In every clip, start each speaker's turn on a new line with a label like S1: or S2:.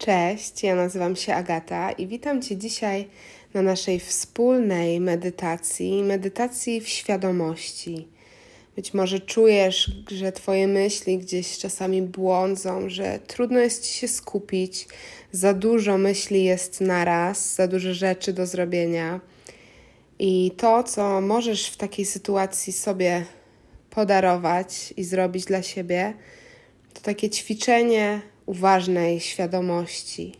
S1: Cześć, ja nazywam się Agata i witam Cię dzisiaj na naszej wspólnej medytacji, medytacji w świadomości. Być może czujesz, że Twoje myśli gdzieś czasami błądzą, że trudno jest Ci się skupić, za dużo myśli jest naraz, za dużo rzeczy do zrobienia. I to, co możesz w takiej sytuacji sobie podarować i zrobić dla siebie, to takie ćwiczenie uważnej świadomości.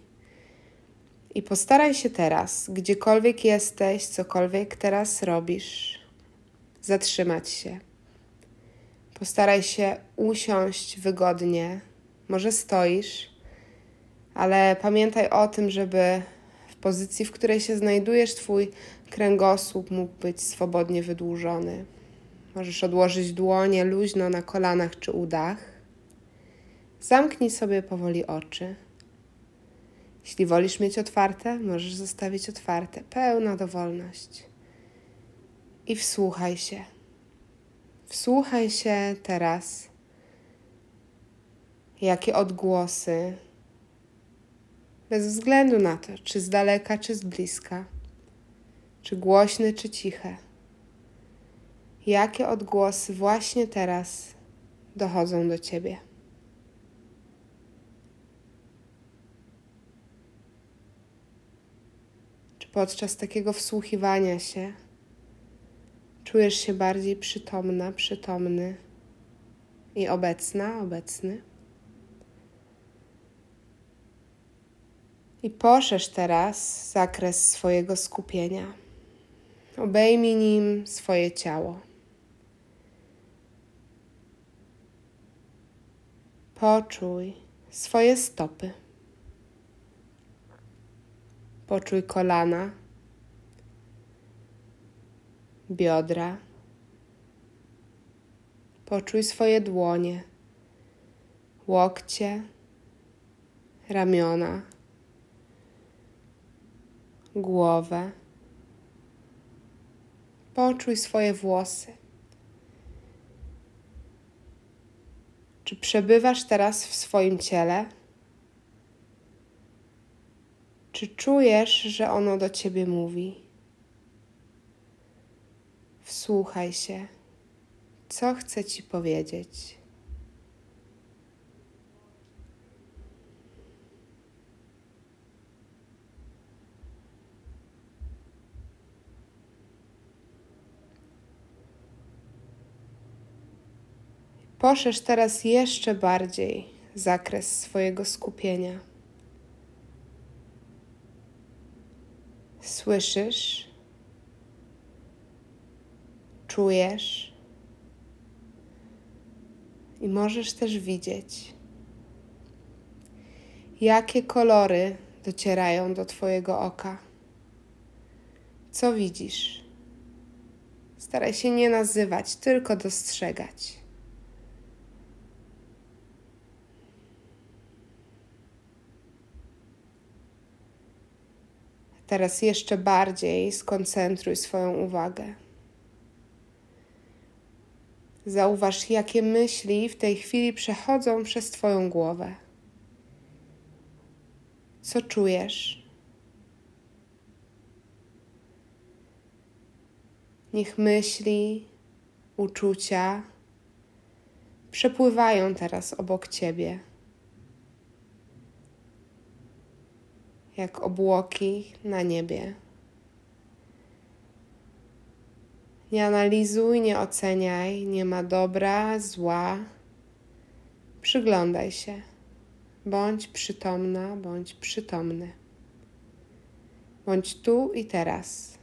S1: I postaraj się teraz, gdziekolwiek jesteś, cokolwiek teraz robisz, zatrzymać się. Postaraj się usiąść wygodnie. Może stoisz, ale pamiętaj o tym, żeby w pozycji, w której się znajdujesz, Twój kręgosłup mógł być swobodnie wydłużony. Możesz odłożyć dłonie luźno na kolanach czy udach. Zamknij sobie powoli oczy. Jeśli wolisz mieć otwarte, możesz zostawić otwarte, pełna dowolność. I wsłuchaj się. Wsłuchaj się teraz, jakie odgłosy, bez względu na to, czy z daleka, czy z bliska, czy głośne, czy ciche, jakie odgłosy właśnie teraz dochodzą do ciebie. Podczas takiego wsłuchiwania się czujesz się bardziej przytomna, przytomny i obecna, obecny. I poszerz teraz zakres swojego skupienia. Obejmij nim swoje ciało. Poczuj swoje stopy. Poczuj kolana, biodra. Poczuj swoje dłonie, łokcie, ramiona, głowę. Poczuj swoje włosy. Czy przebywasz teraz w swoim ciele? Czy czujesz, że ono do ciebie mówi? Wsłuchaj się, co chce ci powiedzieć. Poszerz teraz jeszcze bardziej zakres swojego skupienia. Słyszysz, czujesz i możesz też widzieć, jakie kolory docierają do Twojego oka. Co widzisz? Staraj się nie nazywać, tylko dostrzegać. Teraz jeszcze bardziej skoncentruj swoją uwagę. Zauważ, jakie myśli w tej chwili przechodzą przez Twoją głowę. Co czujesz? Niech myśli, uczucia przepływają teraz obok Ciebie. Jak obłoki na niebie. Nie analizuj, nie oceniaj, nie ma dobra, zła. Przyglądaj się. Bądź przytomna, bądź przytomny. Bądź tu i teraz.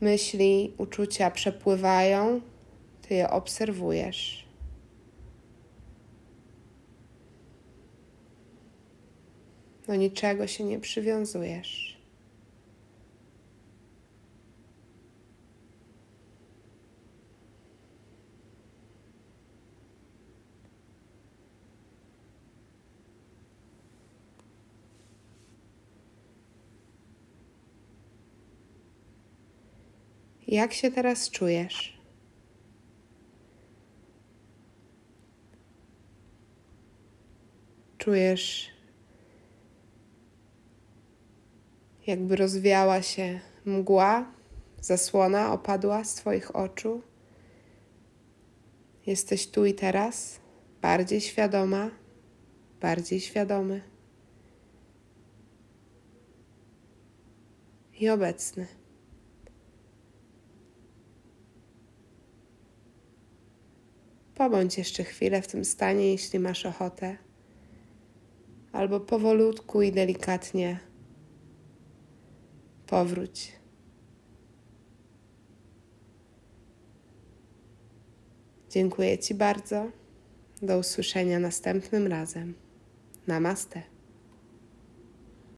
S1: Myśli, uczucia przepływają, ty je obserwujesz. Do niczego się nie przywiązujesz. Jak się teraz czujesz? Czujesz jakby rozwiała się mgła, zasłona opadła z Twoich oczu. Jesteś tu i teraz, bardziej świadoma, bardziej świadomy i obecny. Pobądź jeszcze chwilę w tym stanie, jeśli masz ochotę, albo powolutku i delikatnie powróć. Dziękuję Ci bardzo. Do usłyszenia następnym razem. Namaste.